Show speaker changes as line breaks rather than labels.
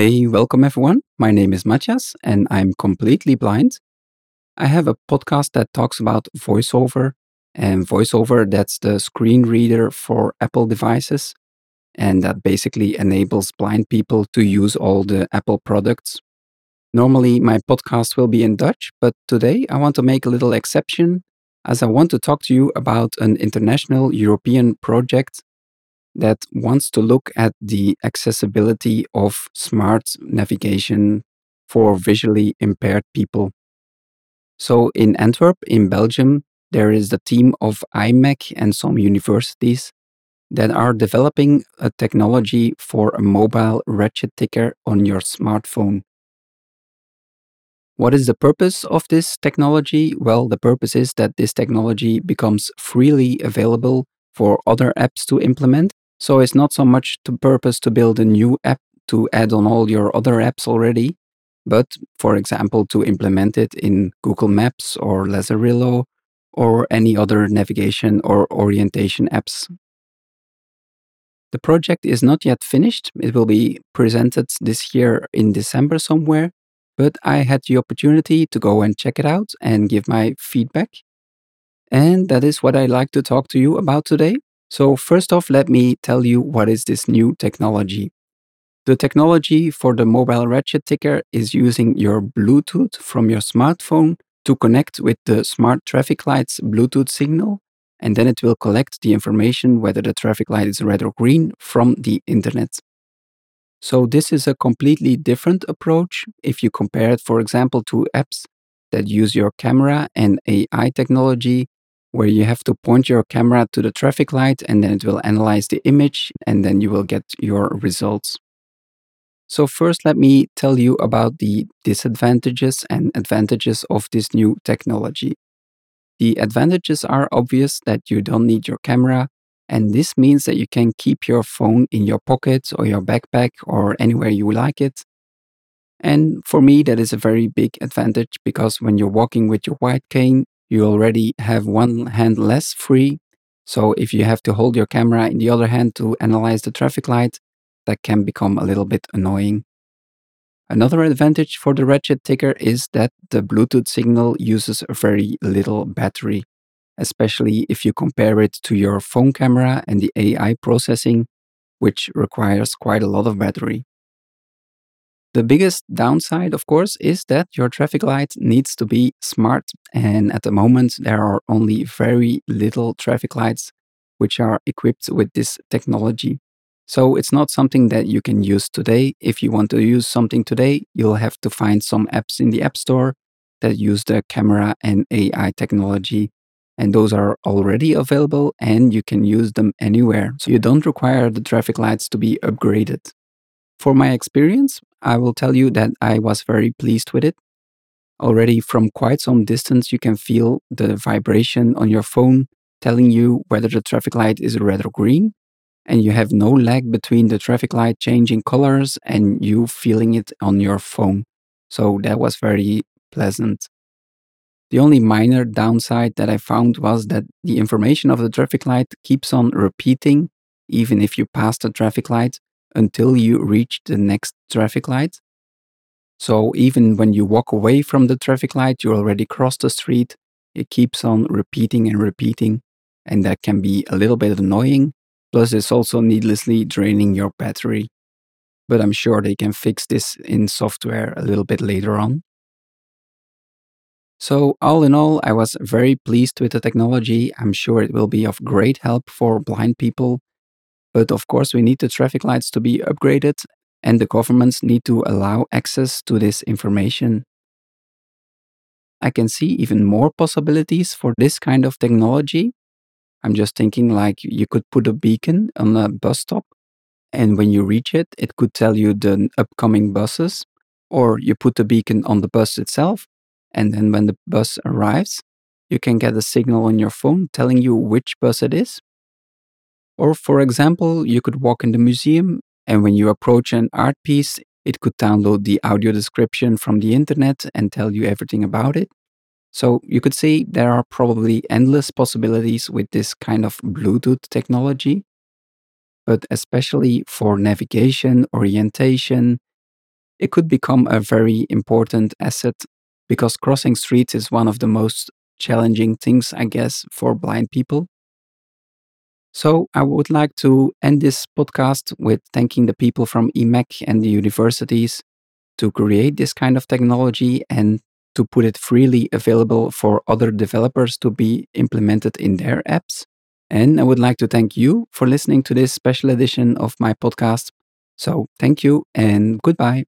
Hey, welcome everyone. My name is Matthias and I'm completely blind. I have a podcast that talks about voiceover and voiceover that's the screen reader for Apple devices and that basically enables blind people to use all the Apple products. Normally my podcast will be in Dutch, but today I want to make a little exception as I want to talk to you about an international European project that wants to look at the accessibility of smart navigation for visually impaired people. So in Antwerp, in Belgium, there is the team of IMEC and some universities that are developing a technology for a mobile ratchet ticker on your smartphone. What is the purpose of this technology? Well, the purpose is that this technology becomes freely available for other apps to implement. So it's not so much the purpose to build a new app to add on all your other apps already, but for example, to implement it in Google Maps or Lazarillo or any other navigation or orientation apps. The project is not yet finished. It will be presented this year in December somewhere, but I had the opportunity to go and check it out and give my feedback. And that is what I'd like to talk to you about today. So first off, let me tell you what is this new technology. The technology for the mobile ratchet ticker is using your Bluetooth from your smartphone to connect with the smart traffic light's Bluetooth signal, and then it will collect the information whether the traffic light is red or green from the internet. So this is a completely different approach if you compare it, for example, to apps that use your camera and AI technology, where you have to point your camera to the traffic light and then it will analyze the image and then you will get your results. So first, let me tell you about the disadvantages and advantages of this new technology. The advantages are obvious that you don't need your camera, and this means that you can keep your phone in your pocket or your backpack or anywhere you like it. And for me, that is a very big advantage because when you're walking with your white cane, you already have one hand less free. So if you have to hold your camera in the other hand to analyze the traffic light, that can become a little bit annoying. Another advantage for the Ratchet Ticker is that the Bluetooth signal uses very little battery especially if you compare it to your phone camera and the AI processing, which requires quite a lot of battery. The biggest downside, of course, is that your traffic light needs to be smart. And at the moment, there are only very little traffic lights which are equipped with this technology. So it's not something that you can use today. If you want to use something today, you'll have to find some apps in the App Store that use the camera and AI technology and those are already available and you can use them anywhere. So you don't require the traffic lights to be upgraded. For my experience, I will tell you that I was very pleased with it. Already from quite some distance, you can feel the vibration on your phone telling you whether the traffic light is red or green. And you have no lag between the traffic light changing colors and you feeling it on your phone. So that was very pleasant. The only minor downside that I found was that the information of the traffic light keeps on repeating even if you pass the traffic light until you reach the next traffic light. So even when you walk away from the traffic light, you already crossed the street. It keeps on repeating and repeating, and that can be a little bit annoying. Plus, it's also needlessly draining your battery. But I'm sure they can fix this in software a little bit later on. So, all in all, I was very pleased with the technology. I'm sure it will be of great help for blind people. But of course, we need the traffic lights to be upgraded, and the governments need to allow access to this information. I can see even more possibilities for this kind of technology. I'm just thinking like you could put a beacon on a bus stop, and when you reach it, it could tell you the upcoming buses, or you put the beacon on the bus itself and then when the bus arrives, you can get a signal on your phone telling you which bus it is. Or, for example, you could walk in the museum and when you approach an art piece, it could download the audio description from the internet and tell you everything about it. So you could say there are probably endless possibilities with this kind of Bluetooth technology. But especially for navigation, orientation, it could become a very important asset because crossing streets is one of the most challenging things, I guess, for blind people. So I would like to end this podcast with thanking the people from IMEC and the universities to create this kind of technology and to put it freely available for other developers to be implemented in their apps. And I would like to thank you for listening to this special edition of my podcast. So thank you and goodbye.